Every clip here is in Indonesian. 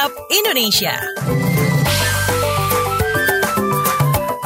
WhatsApp Indonesia.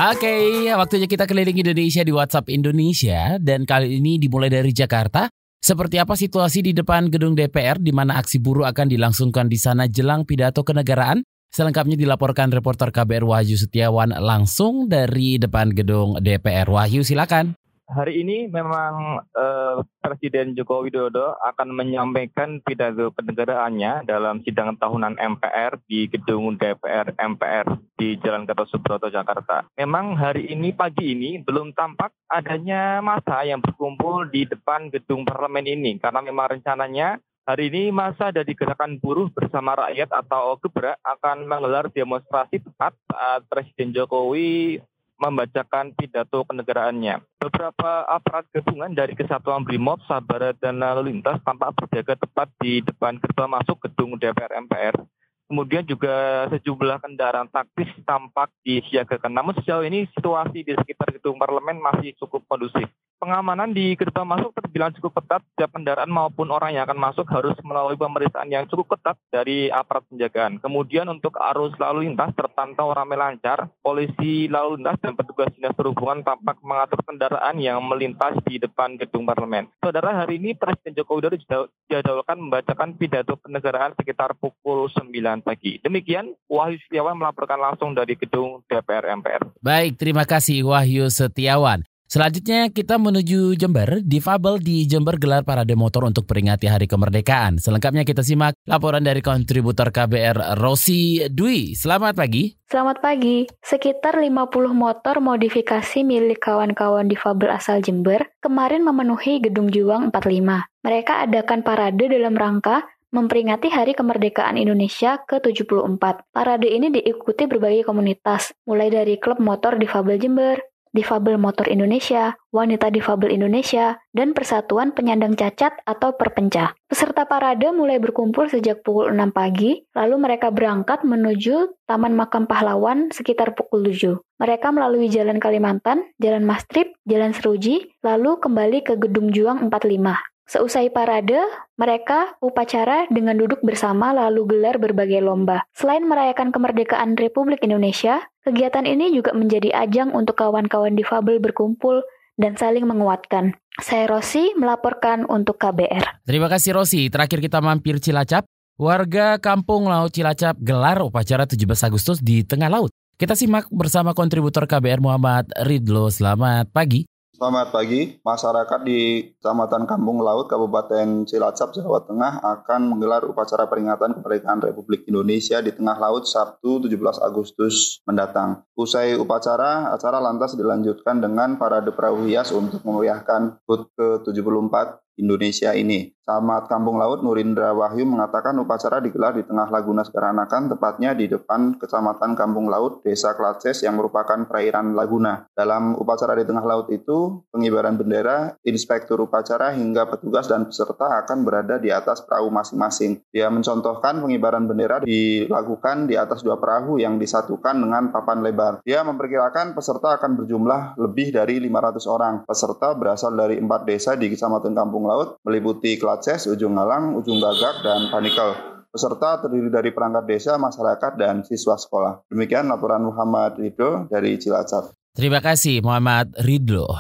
Oke, waktunya kita keliling Indonesia di WhatsApp Indonesia dan kali ini dimulai dari Jakarta. Seperti apa situasi di depan gedung DPR di mana aksi buruh akan dilangsungkan di sana jelang pidato kenegaraan? Selengkapnya dilaporkan reporter KBR Wahyu Setiawan langsung dari depan gedung DPR. Wahyu silakan. Hari ini memang eh, Presiden Joko Widodo akan menyampaikan pidato kenegaraannya dalam sidang tahunan MPR di gedung DPR MPR di Jalan Gatot Subroto Jakarta. Memang hari ini pagi ini belum tampak adanya masa yang berkumpul di depan gedung parlemen ini karena memang rencananya Hari ini masa dari gerakan buruh bersama rakyat atau Gebrak akan menggelar demonstrasi tepat saat Presiden Jokowi membacakan pidato kenegaraannya. Beberapa aparat gabungan dari Kesatuan Brimob, Sabara, dan Lalu Lintas tampak berjaga tepat di depan gerbang masuk gedung DPR MPR. Kemudian juga sejumlah kendaraan taktis tampak disiagakan. Namun sejauh ini situasi di sekitar gedung parlemen masih cukup kondusif pengamanan di gerbang masuk terbilang cukup ketat. Setiap kendaraan maupun orang yang akan masuk harus melalui pemeriksaan yang cukup ketat dari aparat penjagaan. Kemudian untuk arus lalu lintas terpantau ramai lancar. Polisi lalu lintas dan petugas dinas perhubungan tampak mengatur kendaraan yang melintas di depan gedung parlemen. Saudara, hari ini Presiden Joko Widodo dijadwalkan membacakan pidato kenegaraan sekitar pukul 9 pagi. Demikian, Wahyu Setiawan melaporkan langsung dari gedung DPR MPR. Baik, terima kasih Wahyu Setiawan. Selanjutnya kita menuju Jember. Difabel di Jember gelar parade motor untuk peringati Hari Kemerdekaan. Selengkapnya kita simak laporan dari kontributor KBR Rosi Dwi. Selamat pagi. Selamat pagi. Sekitar 50 motor modifikasi milik kawan-kawan difabel asal Jember kemarin memenuhi Gedung Juang 45. Mereka adakan parade dalam rangka memperingati Hari Kemerdekaan Indonesia ke-74. Parade ini diikuti berbagai komunitas, mulai dari klub motor difabel Jember, Difabel Motor Indonesia, Wanita Difabel Indonesia, dan Persatuan Penyandang Cacat atau Perpencah. Peserta parade mulai berkumpul sejak pukul 6 pagi, lalu mereka berangkat menuju Taman Makam Pahlawan sekitar pukul 7. Mereka melalui Jalan Kalimantan, Jalan Mastrip, Jalan Seruji, lalu kembali ke Gedung Juang 45. Seusai parade, mereka upacara dengan duduk bersama lalu gelar berbagai lomba. Selain merayakan kemerdekaan Republik Indonesia, kegiatan ini juga menjadi ajang untuk kawan-kawan difabel berkumpul dan saling menguatkan. Saya Rosi melaporkan untuk KBR. Terima kasih Rosi. Terakhir kita mampir Cilacap. Warga Kampung Laut Cilacap gelar upacara 17 Agustus di tengah laut. Kita simak bersama kontributor KBR Muhammad Ridlo. Selamat pagi. Selamat pagi. Masyarakat di Kecamatan Kampung Laut, Kabupaten Cilacap, Jawa Tengah akan menggelar upacara peringatan kemerdekaan Republik Indonesia di tengah laut Sabtu 17 Agustus mendatang. Usai upacara, acara lantas dilanjutkan dengan parade perahu hias untuk memeriahkan HUT ke-74 Indonesia ini. Camat Kampung Laut Nurindra Wahyu mengatakan upacara digelar di tengah Laguna Sekaranakan, tepatnya di depan Kecamatan Kampung Laut, Desa Klaces yang merupakan perairan Laguna. Dalam upacara di tengah laut itu, pengibaran bendera, inspektur upacara hingga petugas dan peserta akan berada di atas perahu masing-masing. Dia mencontohkan pengibaran bendera dilakukan di atas dua perahu yang disatukan dengan papan lebar. Dia memperkirakan peserta akan berjumlah lebih dari 500 orang. Peserta berasal dari empat desa di Kecamatan Kampung Laut, meliputi Klaces Ujung Galang, Ujung Gagak, dan Panikel. Peserta terdiri dari perangkat desa, masyarakat, dan siswa sekolah. Demikian laporan Muhammad Ridho dari Cilacap. Terima kasih Muhammad Ridho.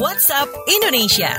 WhatsApp Indonesia.